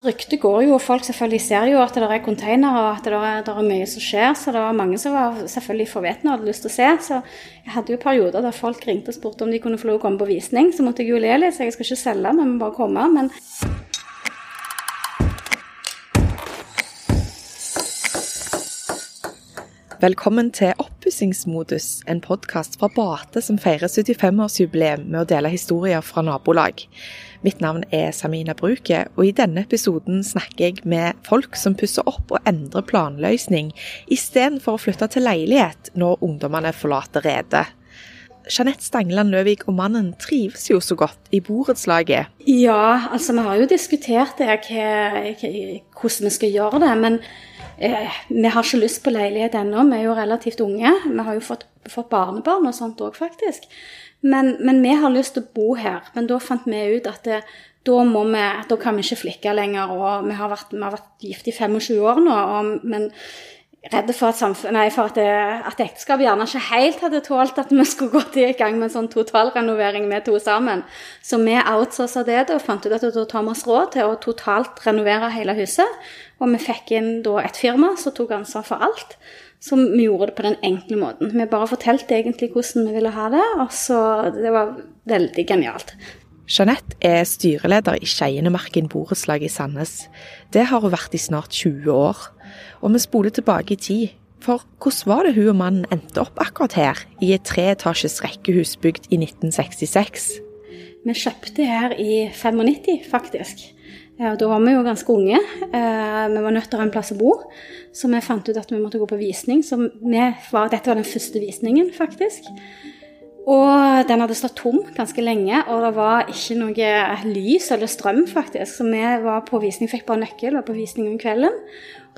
Ryktet går jo, og folk selvfølgelig ser jo at det er containere og at det er, det er, mye som skjer. Så det var mange som var selvfølgelig forvetne og hadde lyst til å se. Så jeg hadde jo perioder der folk ringte og spurte om de kunne få lov å komme på visning. Så måtte jeg jo le litt, så jeg skal ikke selge, men bare komme. Men Velkommen til Oppussingsmodus, en podkast fra Bate som feirer 75-årsjubileum med å dele historier fra nabolag. Mitt navn er Samina Bruke, og i denne episoden snakker jeg med folk som pusser opp og endrer planløsning, istedenfor å flytte til leilighet når ungdommene forlater redet. Jeanette Stangeland Løvik og mannen trives jo så godt i borettslaget. Ja, altså vi har jo diskutert det, hvordan vi skal gjøre det. Men eh, vi har ikke lyst på leilighet ennå. Vi er jo relativt unge. Vi har jo fått, fått barnebarn og sånt òg, faktisk. Men, men, vi har lyst til å bo her. Men da fant vi ut at det, da, vi, da, kan vi ikke flikke lenger. Og vi har vært, vi har vært gift i 25 år nå, og, men redde for at, nei, for at, at ekteskapet gjerne ikke helt hadde tålt at vi skulle gått i gang med en sånn totalrenovering med to sammen. Så vi outsourca det og fant ut at da tar vi oss råd til å totalt renovere hele huset. Og vi fikk inn da et firma som tok ansvar for alt. Så vi gjorde det på den enkle måten. Vi bare fortalte egentlig hvordan vi ville ha det, og så Det var veldig genialt. Jeanette er styreleder i Skeienemarken borettslag i Sandnes. Det har hun vært i snart 20 år. Og vi spoler tilbake i tid. For hvordan var det hun og mannen endte opp akkurat her, i et treetasjes rekkehus bygd i 1966? Vi kjøpte her i 95, faktisk. Ja, da var vi jo ganske unge. Eh, vi var nødt til å ha en plass å bo, så vi fant ut at vi måtte gå på visning. Så var, dette var den første visningen, faktisk. Og den hadde stått tom ganske lenge, og det var ikke noe lys eller strøm, faktisk. Så vi var på visning, fikk bare nøkkel, var på visning om kvelden.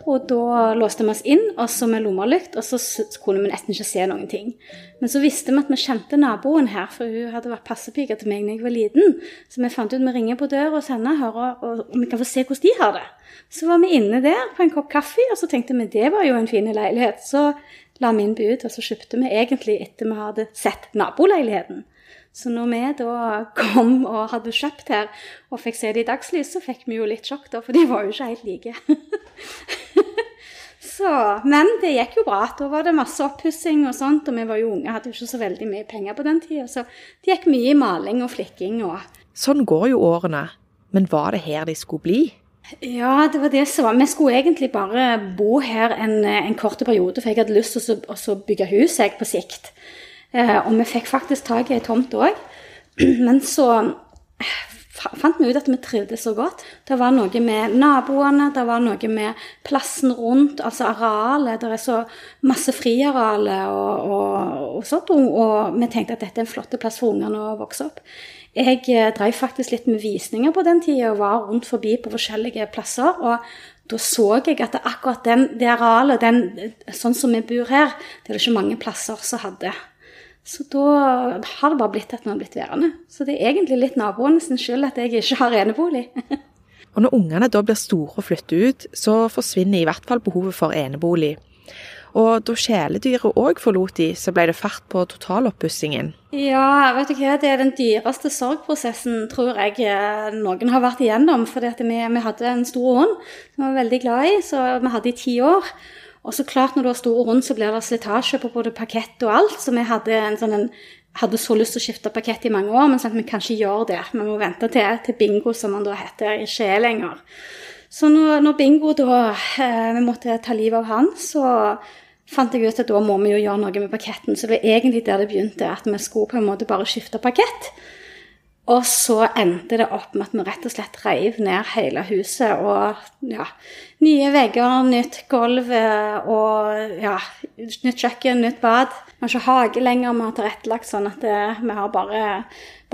Og da låste vi oss inn, og så med lommelykt, og så kunne vi nesten ikke se noen ting. Men så visste vi at vi kjente naboen her, for hun hadde vært passepike til meg da jeg var liten. Så vi fant ut vi ringer på døra hos henne og, vi kan få se hvordan de har det. Så var vi inne der på en kopp kaffe, og så tenkte vi det var jo en fin leilighet. Så la vi inn bud, og så kjøpte vi egentlig etter vi hadde sett naboleiligheten. Så når vi da kom og hadde kjøpt her og fikk se det i dagslys, så fikk vi jo litt sjokk, da, for de var jo ikke helt like. så, men det gikk jo bra. Da var det masse oppussing og sånt, og vi var jo unge, hadde jo ikke så veldig mye penger på den tida. Så det gikk mye i maling og flikking og Sånn går jo årene. Men var det her de skulle bli? Ja, det var det som var. Vi skulle egentlig bare bo her en, en kort periode, for jeg hadde lyst til å, bygge hus jeg, på sikt. Eh, og vi fikk faktisk tak i ei tomt òg. Men så eh, fant vi ut at vi trivdes så godt. Det var noe med naboene, det var noe med plassen rundt, altså arealet. Det er så masse friareal og, og, og sånt. Og, vi tenkte at dette er en flott plass for ungene å vokse opp. Jeg eh, drev faktisk litt med visninger på den tida og var rundt forbi på forskjellige plasser. og da så jeg at akkurat den, det arealet, den, sånn som vi bor her, det er det ikke mange plasser som hadde. Så da har det bare blitt at vi har blitt værende. Så det er egentlig litt naboene sin skyld at jeg ikke har enebolig. og når ungene da blir store og flytter ut, så forsvinner i hvert fall behovet for enebolig. Og da kjæledyret òg forlot de, så ble det fart på totaloppussingen. Ja, vet du hva, det er den dyreste sorgprosessen tror jeg eh, noen har vært igjennom. For vi, vi, hadde en stor hund som vi var veldig glad i, så vi hadde i ti år. Og så klart når du har store rund, så blir det slitasje på både parkett og alt. Så vi hadde, sånn en, hadde så lyst til å skifte parkett i mange år, men sånn vi kan ikke gjøre det. Vi må vente til, til bingo, som han da heter, ikke er lenger. Så når, når bingo da eh, Vi måtte ta livet av han, så fant jeg ut at da må vi jo gjøre noe med parketten. Så det var egentlig der det begynte, at vi skulle på en måte bare skifte parkett. Og så endte det opp med at vi rett og slett reiv ned hele huset. Og ja, nye vegger, nytt gulv eh, og ja, nytt kjøkken, nytt bad. Vi har ikke hage lenger, vi har tilrettelagt sånn at det, eh, vi har bare,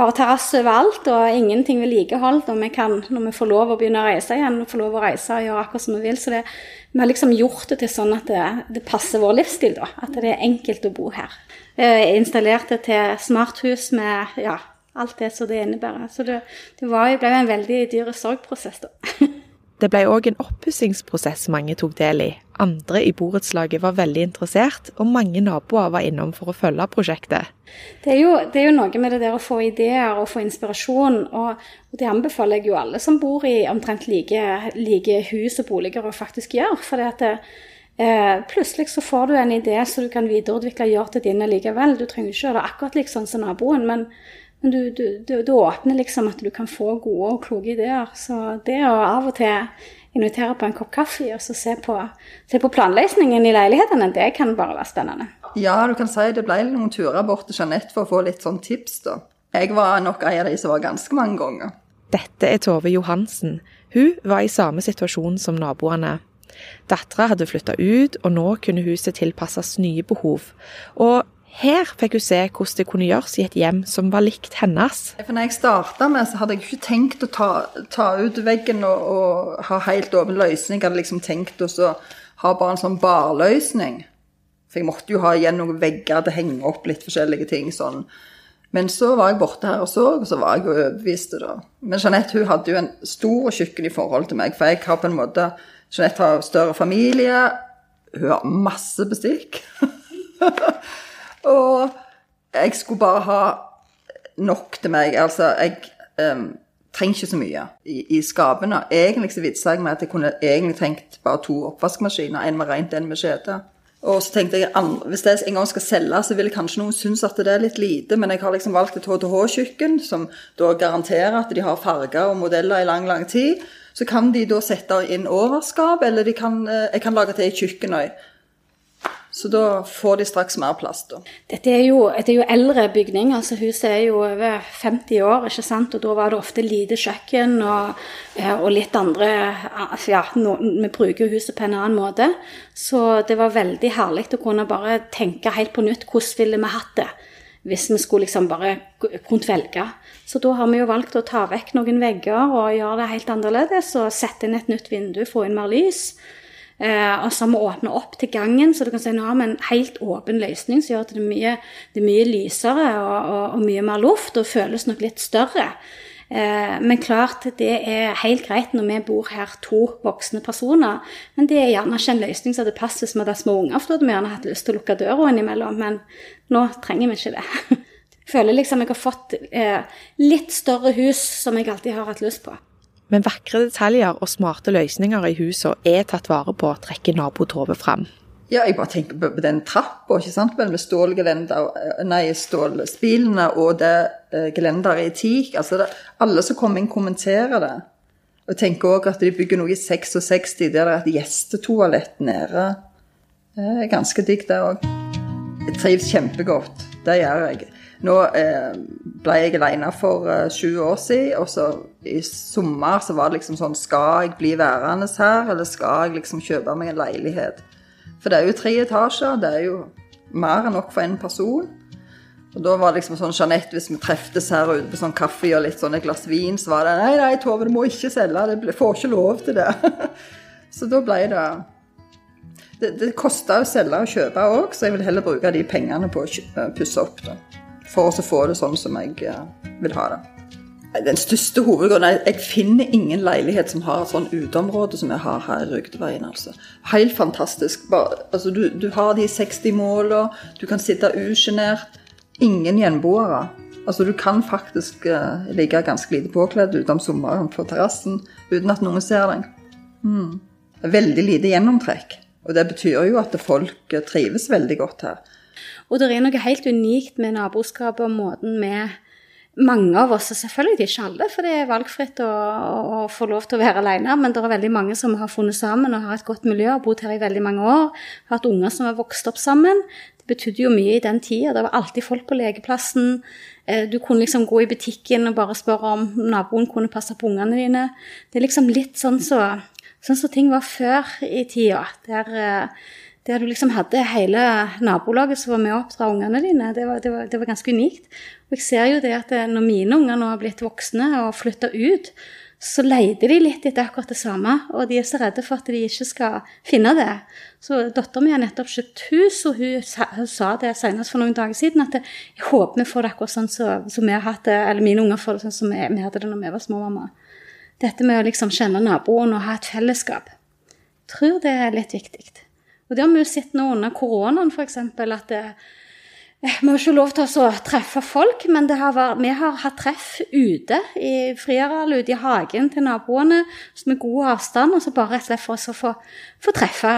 bare terrasse overalt og ingenting vedlikeholdt. Og vi kan, når vi får lov å begynne å reise igjen, får lov å reise og gjøre akkurat som vi vil. Så det, vi har liksom gjort det til sånn at det, det passer vår livsstil, da. At det er enkelt å bo her. Jeg installerte til smarthus med ja, alt det som det innebærer. Så det, det var, ble en veldig dyr sorgprosess, da. Det ble òg en oppussingsprosess mange tok del i. Andre i borettslaget var veldig interessert, og mange naboer var innom for å følge prosjektet. Det er, jo, det er jo noe med det der å få ideer og få inspirasjon, og, og det anbefaler jeg jo alle som bor i omtrent like, like hus og boliger å faktisk gjøre. For det at det, Eh, plutselig så får du en idé som du kan videreutvikle og gjøre til din likevel. Du trenger ikke gjøre det akkurat like sånn som naboen, men, men du, du, du, du, åpner liksom at du kan få gode og kloke ideer. Så det å av og til invitere på en kopp kaffe og så se på, se på planløsningen i leilighetene, det kan bare være spennende. Ja, du kan si det ble noen turer bort til Jeanette for å få litt sånn tips, da. Jeg var nok en av de som var ganske mange ganger. Dette er Tove Johansen. Hun var i samme situasjon som naboene. Dattera hadde flytta ut, og nå kunne huset tilpasses nye behov. Og her fikk hun se hvordan det kunne gjøres i et hjem som var likt hennes. For når jeg starta med, så hadde jeg ikke tenkt å ta, ta ut veggen og, og, ha helt åpen løsning. Jeg hadde liksom tenkt å ha bare en sånn barløsning. For jeg måtte jo ha igjen noen vegger til å henge opp litt forskjellige ting sånn. Men så var jeg borte her og så, og så var jeg jo overbevist. da. Men Jeanette hun hadde jo en stor kjøkken i forhold til meg, for jeg har på en måte Jeanette har større familie. Hun har masse bestikk. og jeg skulle bare ha nok til meg. Altså, jeg um, trenger ikke så mye i, i skapene. Egentlig så vitsa jeg med at jeg kunne egentlig trengt bare to oppvaskmaskiner. En med rent, en med skjede. Og så tenkte jeg hvis jeg en gang skal selge, så vil kanskje noen synes at det er litt lite, men jeg har liksom valgt et HTH-kjøkken, som da garanterer at de har farger og modeller i lang, lang tid. Så kan de da sette inn overskap, eller kan, eh, jeg kan lage til et kjøkken òg. Så da får de straks mer plass, da. Dette er jo, det er jo eldre bygning. altså Huset er jo over 50 år, ikke sant? og da var det ofte lite kjøkken og, eh, og litt andre Ja, no, vi bruker huset på en annen måte. Så det var veldig herlig å kunne bare tenke helt på nytt hvordan ville vi hatt det hvis vi skulle liksom bare kunnet velge. Så da har vi jo valgt å ta vekk noen vegger og gjøre det helt annerledes. Og sette inn et nytt vindu, få inn mer lys. Eh, og så har vi åpna opp til gangen, så du kan si nå har vi en helt åpen løsning som gjør at det er mye, det er mye lysere og, og, og, mye mer luft, og føles nok litt større. Eh, men klart, det er helt greit når vi bor her to voksne personer. Men det er gjerne ikke en løsning som hadde passet hvis vi hadde små unger, for da hadde vi gjerne hatt lyst til å lukke døra innimellom. Men nå trenger vi ikke det. Jeg føler liksom jeg har fått eh, litt større hus som jeg alltid har hatt lyst på. Men vakre detaljer og smarte løsninger i husene er tatt vare på, trekker nabo Tove fram. Ja, jeg bare tenker på den trappa ikke sant, med stålgelender, nei, stålspilene og det eh, gelenderet i teak. Altså, alle som kommer inn, kommenterer det. Og jeg tenker òg at de bygger noe i 66 der det er et gjestetoalett nede. Det er ganske digg, det òg. Jeg trives kjempegodt. Det gjør jeg. Nå eh, ble jeg alene for eh, sju år siden, og så i sommer så var det liksom sånn Skal jeg bli værende her, eller skal jeg liksom kjøpe meg en leilighet? For det er jo tre etasjer, det er jo mer enn nok for én person. Og da var det liksom sånn Jeanette, hvis vi treftes her ute på sånn kaffe og litt sånn et glass vin, så var det Nei, nei, Tove, du må ikke selge, det får ikke lov til det. så da ble det Det, det kosta å selge og kjøpe òg, så jeg vil heller bruke de pengene på å pusse opp. da for å få det sånn som jeg eh, vil ha det. Den største hovedgrunnen er at jeg finner ingen leilighet som har et sånn uteområde som jeg har her i Rygdeveien. altså. Helt fantastisk. Bare, altså, du, du, har de 60 måla, du kan sitte usjenert. Ingen gjenboere. Altså, du kan faktisk uh, ligge ganske lite påkledd ute om sommeren på terrassen uten at noen ser deg. Mm. Veldig lite gjennomtrekk. Og det betyr jo at folk trives veldig godt her. Og det er noe helt unikt med naboskapet og måten vi mange av oss, og selvfølgelig ikke alle, for det er valgfritt å, å, få lov til å være alene, men det er veldig mange som har funnet sammen og har et godt miljø, har bodd her i veldig mange år, har hatt unger som har vokst opp sammen. Det betydde jo mye i den tida. Det var alltid folk på lekeplassen. Eh, du kunne liksom gå i butikken og bare spørre om naboen kunne passe på ungene dine. Det er liksom litt sånn så, sånn så ting var før i tida. der eh, der du liksom hadde hele nabolaget som var med å oppdra ungene dine. Det var, det, var, det var, ganske unikt. Og jeg ser jo det at eh, når mine unger nå har blitt voksne og flytta ut, så leter de litt etter akkurat det samme, og de er så redde for at de ikke skal finne det. Så dattera mi har nettopp kjøpt hus, og hun sa, hun sa det senest for noen dager siden, at jeg håper vi får det akkurat sånn som så, så vi har hatt det, eller mine unger får det sånn som vi, vi hadde det når vi var små, mamma. Dette med å liksom kjenne naboen og ha et fellesskap. Jeg tror det er litt viktig. Og det har vi jo sett nå under koronaen, f.eks. at det, vi har ikke lov til å treffe folk, men har vært, vi har hatt treff ute i friarealet, ute i hagen til naboene, med god avstand, og så bare rett og slett for å få, få treffe,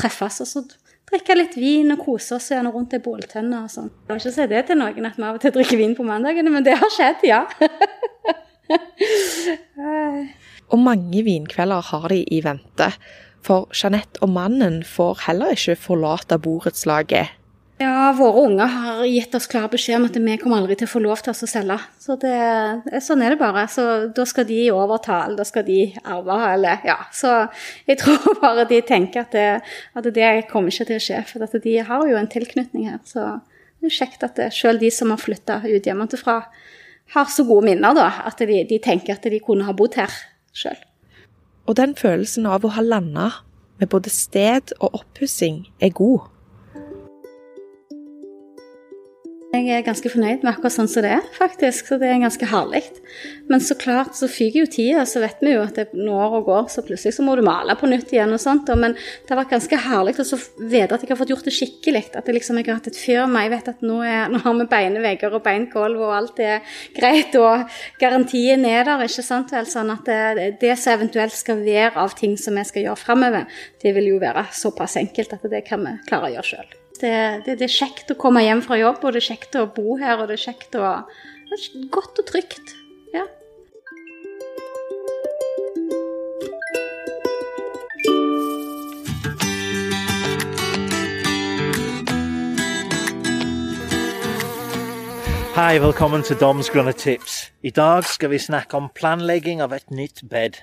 treffes. Og så drikke litt vin og kose oss gjerne rundt ei båltønne og sånn. Jeg vil ikke si det til noen at vi av og til drikker vin på mandagene, men det har skjedd, ja. og mange vinkvelder har de i vente. For Jeanette og mannen får heller ikke forlate borettslaget ja, våre unger har gitt oss klar beskjed om at vi kommer aldri til å få lov til å selge. Så det, sånn er det bare. Så da skal de overta, eller da skal de arve, eller ja. Så jeg tror bare de tenker at det, at det kommer ikke til å skje. For de har jo en tilknytning her. Så det er kjekt at selv de som har flytta ut hjemmefra, har så gode minner, da. At de, de tenker at de kunne ha bodd her sjøl. Og den følelsen av å ha landa med både sted og oppussing er god. Jeg er ganske fornøyd med akkurat sånn som det er, faktisk. Så det er ganske herlig. Men så klart så fyker jo tida, så vet vi jo at det når og går, så plutselig så må du male på nytt igjen og sånt. Men det har vært ganske herlig å vite at jeg har fått gjort det skikkelig. At jeg liksom jeg har hatt et firma. Jeg vet at nå, er, nå har vi beinvegger og beingulv og alt er greit. Og garantien er der, ikke sant vel. Sånn at det, det som eventuelt skal være av ting som vi skal gjøre framover, det vil jo være såpass enkelt at det kan vi klare å gjøre sjøl. Det, det, det, er kjekt å komme hjem fra jobb, og det er kjekt å bo her, og det er kjekt å det er Godt og trygt. Ja. Hei, velkommen til Doms grønne tips. I dag skal vi snakke om planlegging av et nytt bed.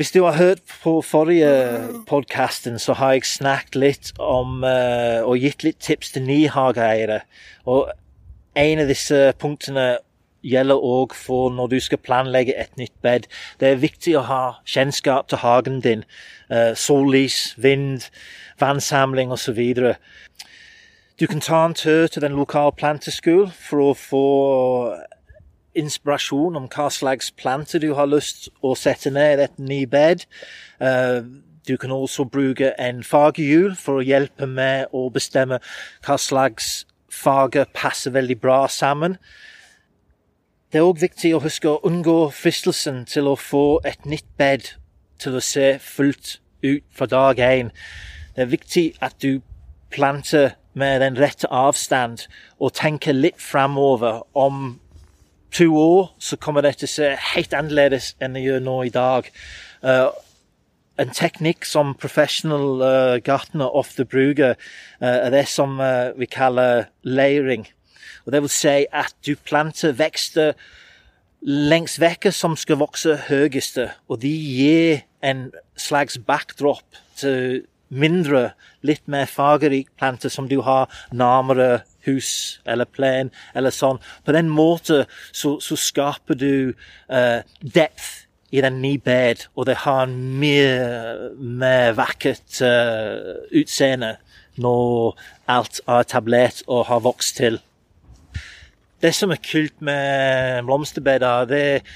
Hvis du har hørt på forrige podkasten, så har jeg snakket litt om uh, og gitt litt tips til nyhageeiere. Og en av disse punktene gjelder òg for når du skal planlegge et nytt bed. Det er viktig å ha kjennskap til hagen din. Uh, sollys, vind, vannsamling osv. Du kan ta en tur til den lokale planteskolen for å få inspirasjon om hva slags planter du har lyst å sette ned i et ny bed. Uh, du kan også bruke en fargehjul for å hjelpe med å bestemme hva slags farger passer veldig bra sammen. Det er òg viktig å huske å unngå fristelsen til å få et nytt bed til å se fullt ut fra dag én. Det er viktig at du planter med den rette avstand og tenker litt framover om to år så kommer det til å se helt annerledes enn det gjør nå i dag. Uh, en teknikk som professional uh, gartner ofte bruker, uh, er det som uh, vi kaller layering. Og det vil si at du planter vekster lengst vekke som skal vokse høyeste, og de gir en slags backdrop til mindre, litt mer fargerik planter som du har nærmere hus eller plen eller sånn. På den måten så, så skaper du uh, depth i den nye bed, og det har en mye mer vakkert uh, utseende når alt er etablert og har vokst til. Det som er kult med blomsterbeder, det er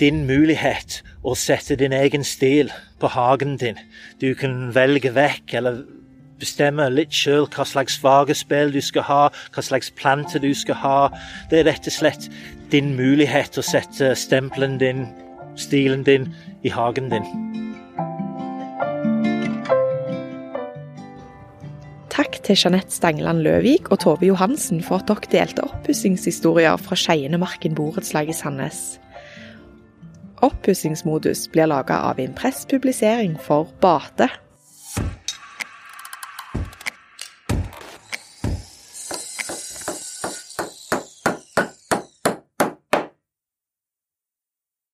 din mulighet å sette din egen stil på hagen din. Du kan velge vekk eller bestemme litt sjøl hva slags fagespill du skal ha, hva slags plante du skal ha. Det er rett og slett din mulighet til å sette stempelen din, stilen din, i hagen din. Takk til Jeanette Stangeland Løvik og Tove Johansen for at dere delte oppussingshistorier fra Skeienemarken borettslag i Sandnes. Oppussingsmodus blir laga av Impress Publisering for Bate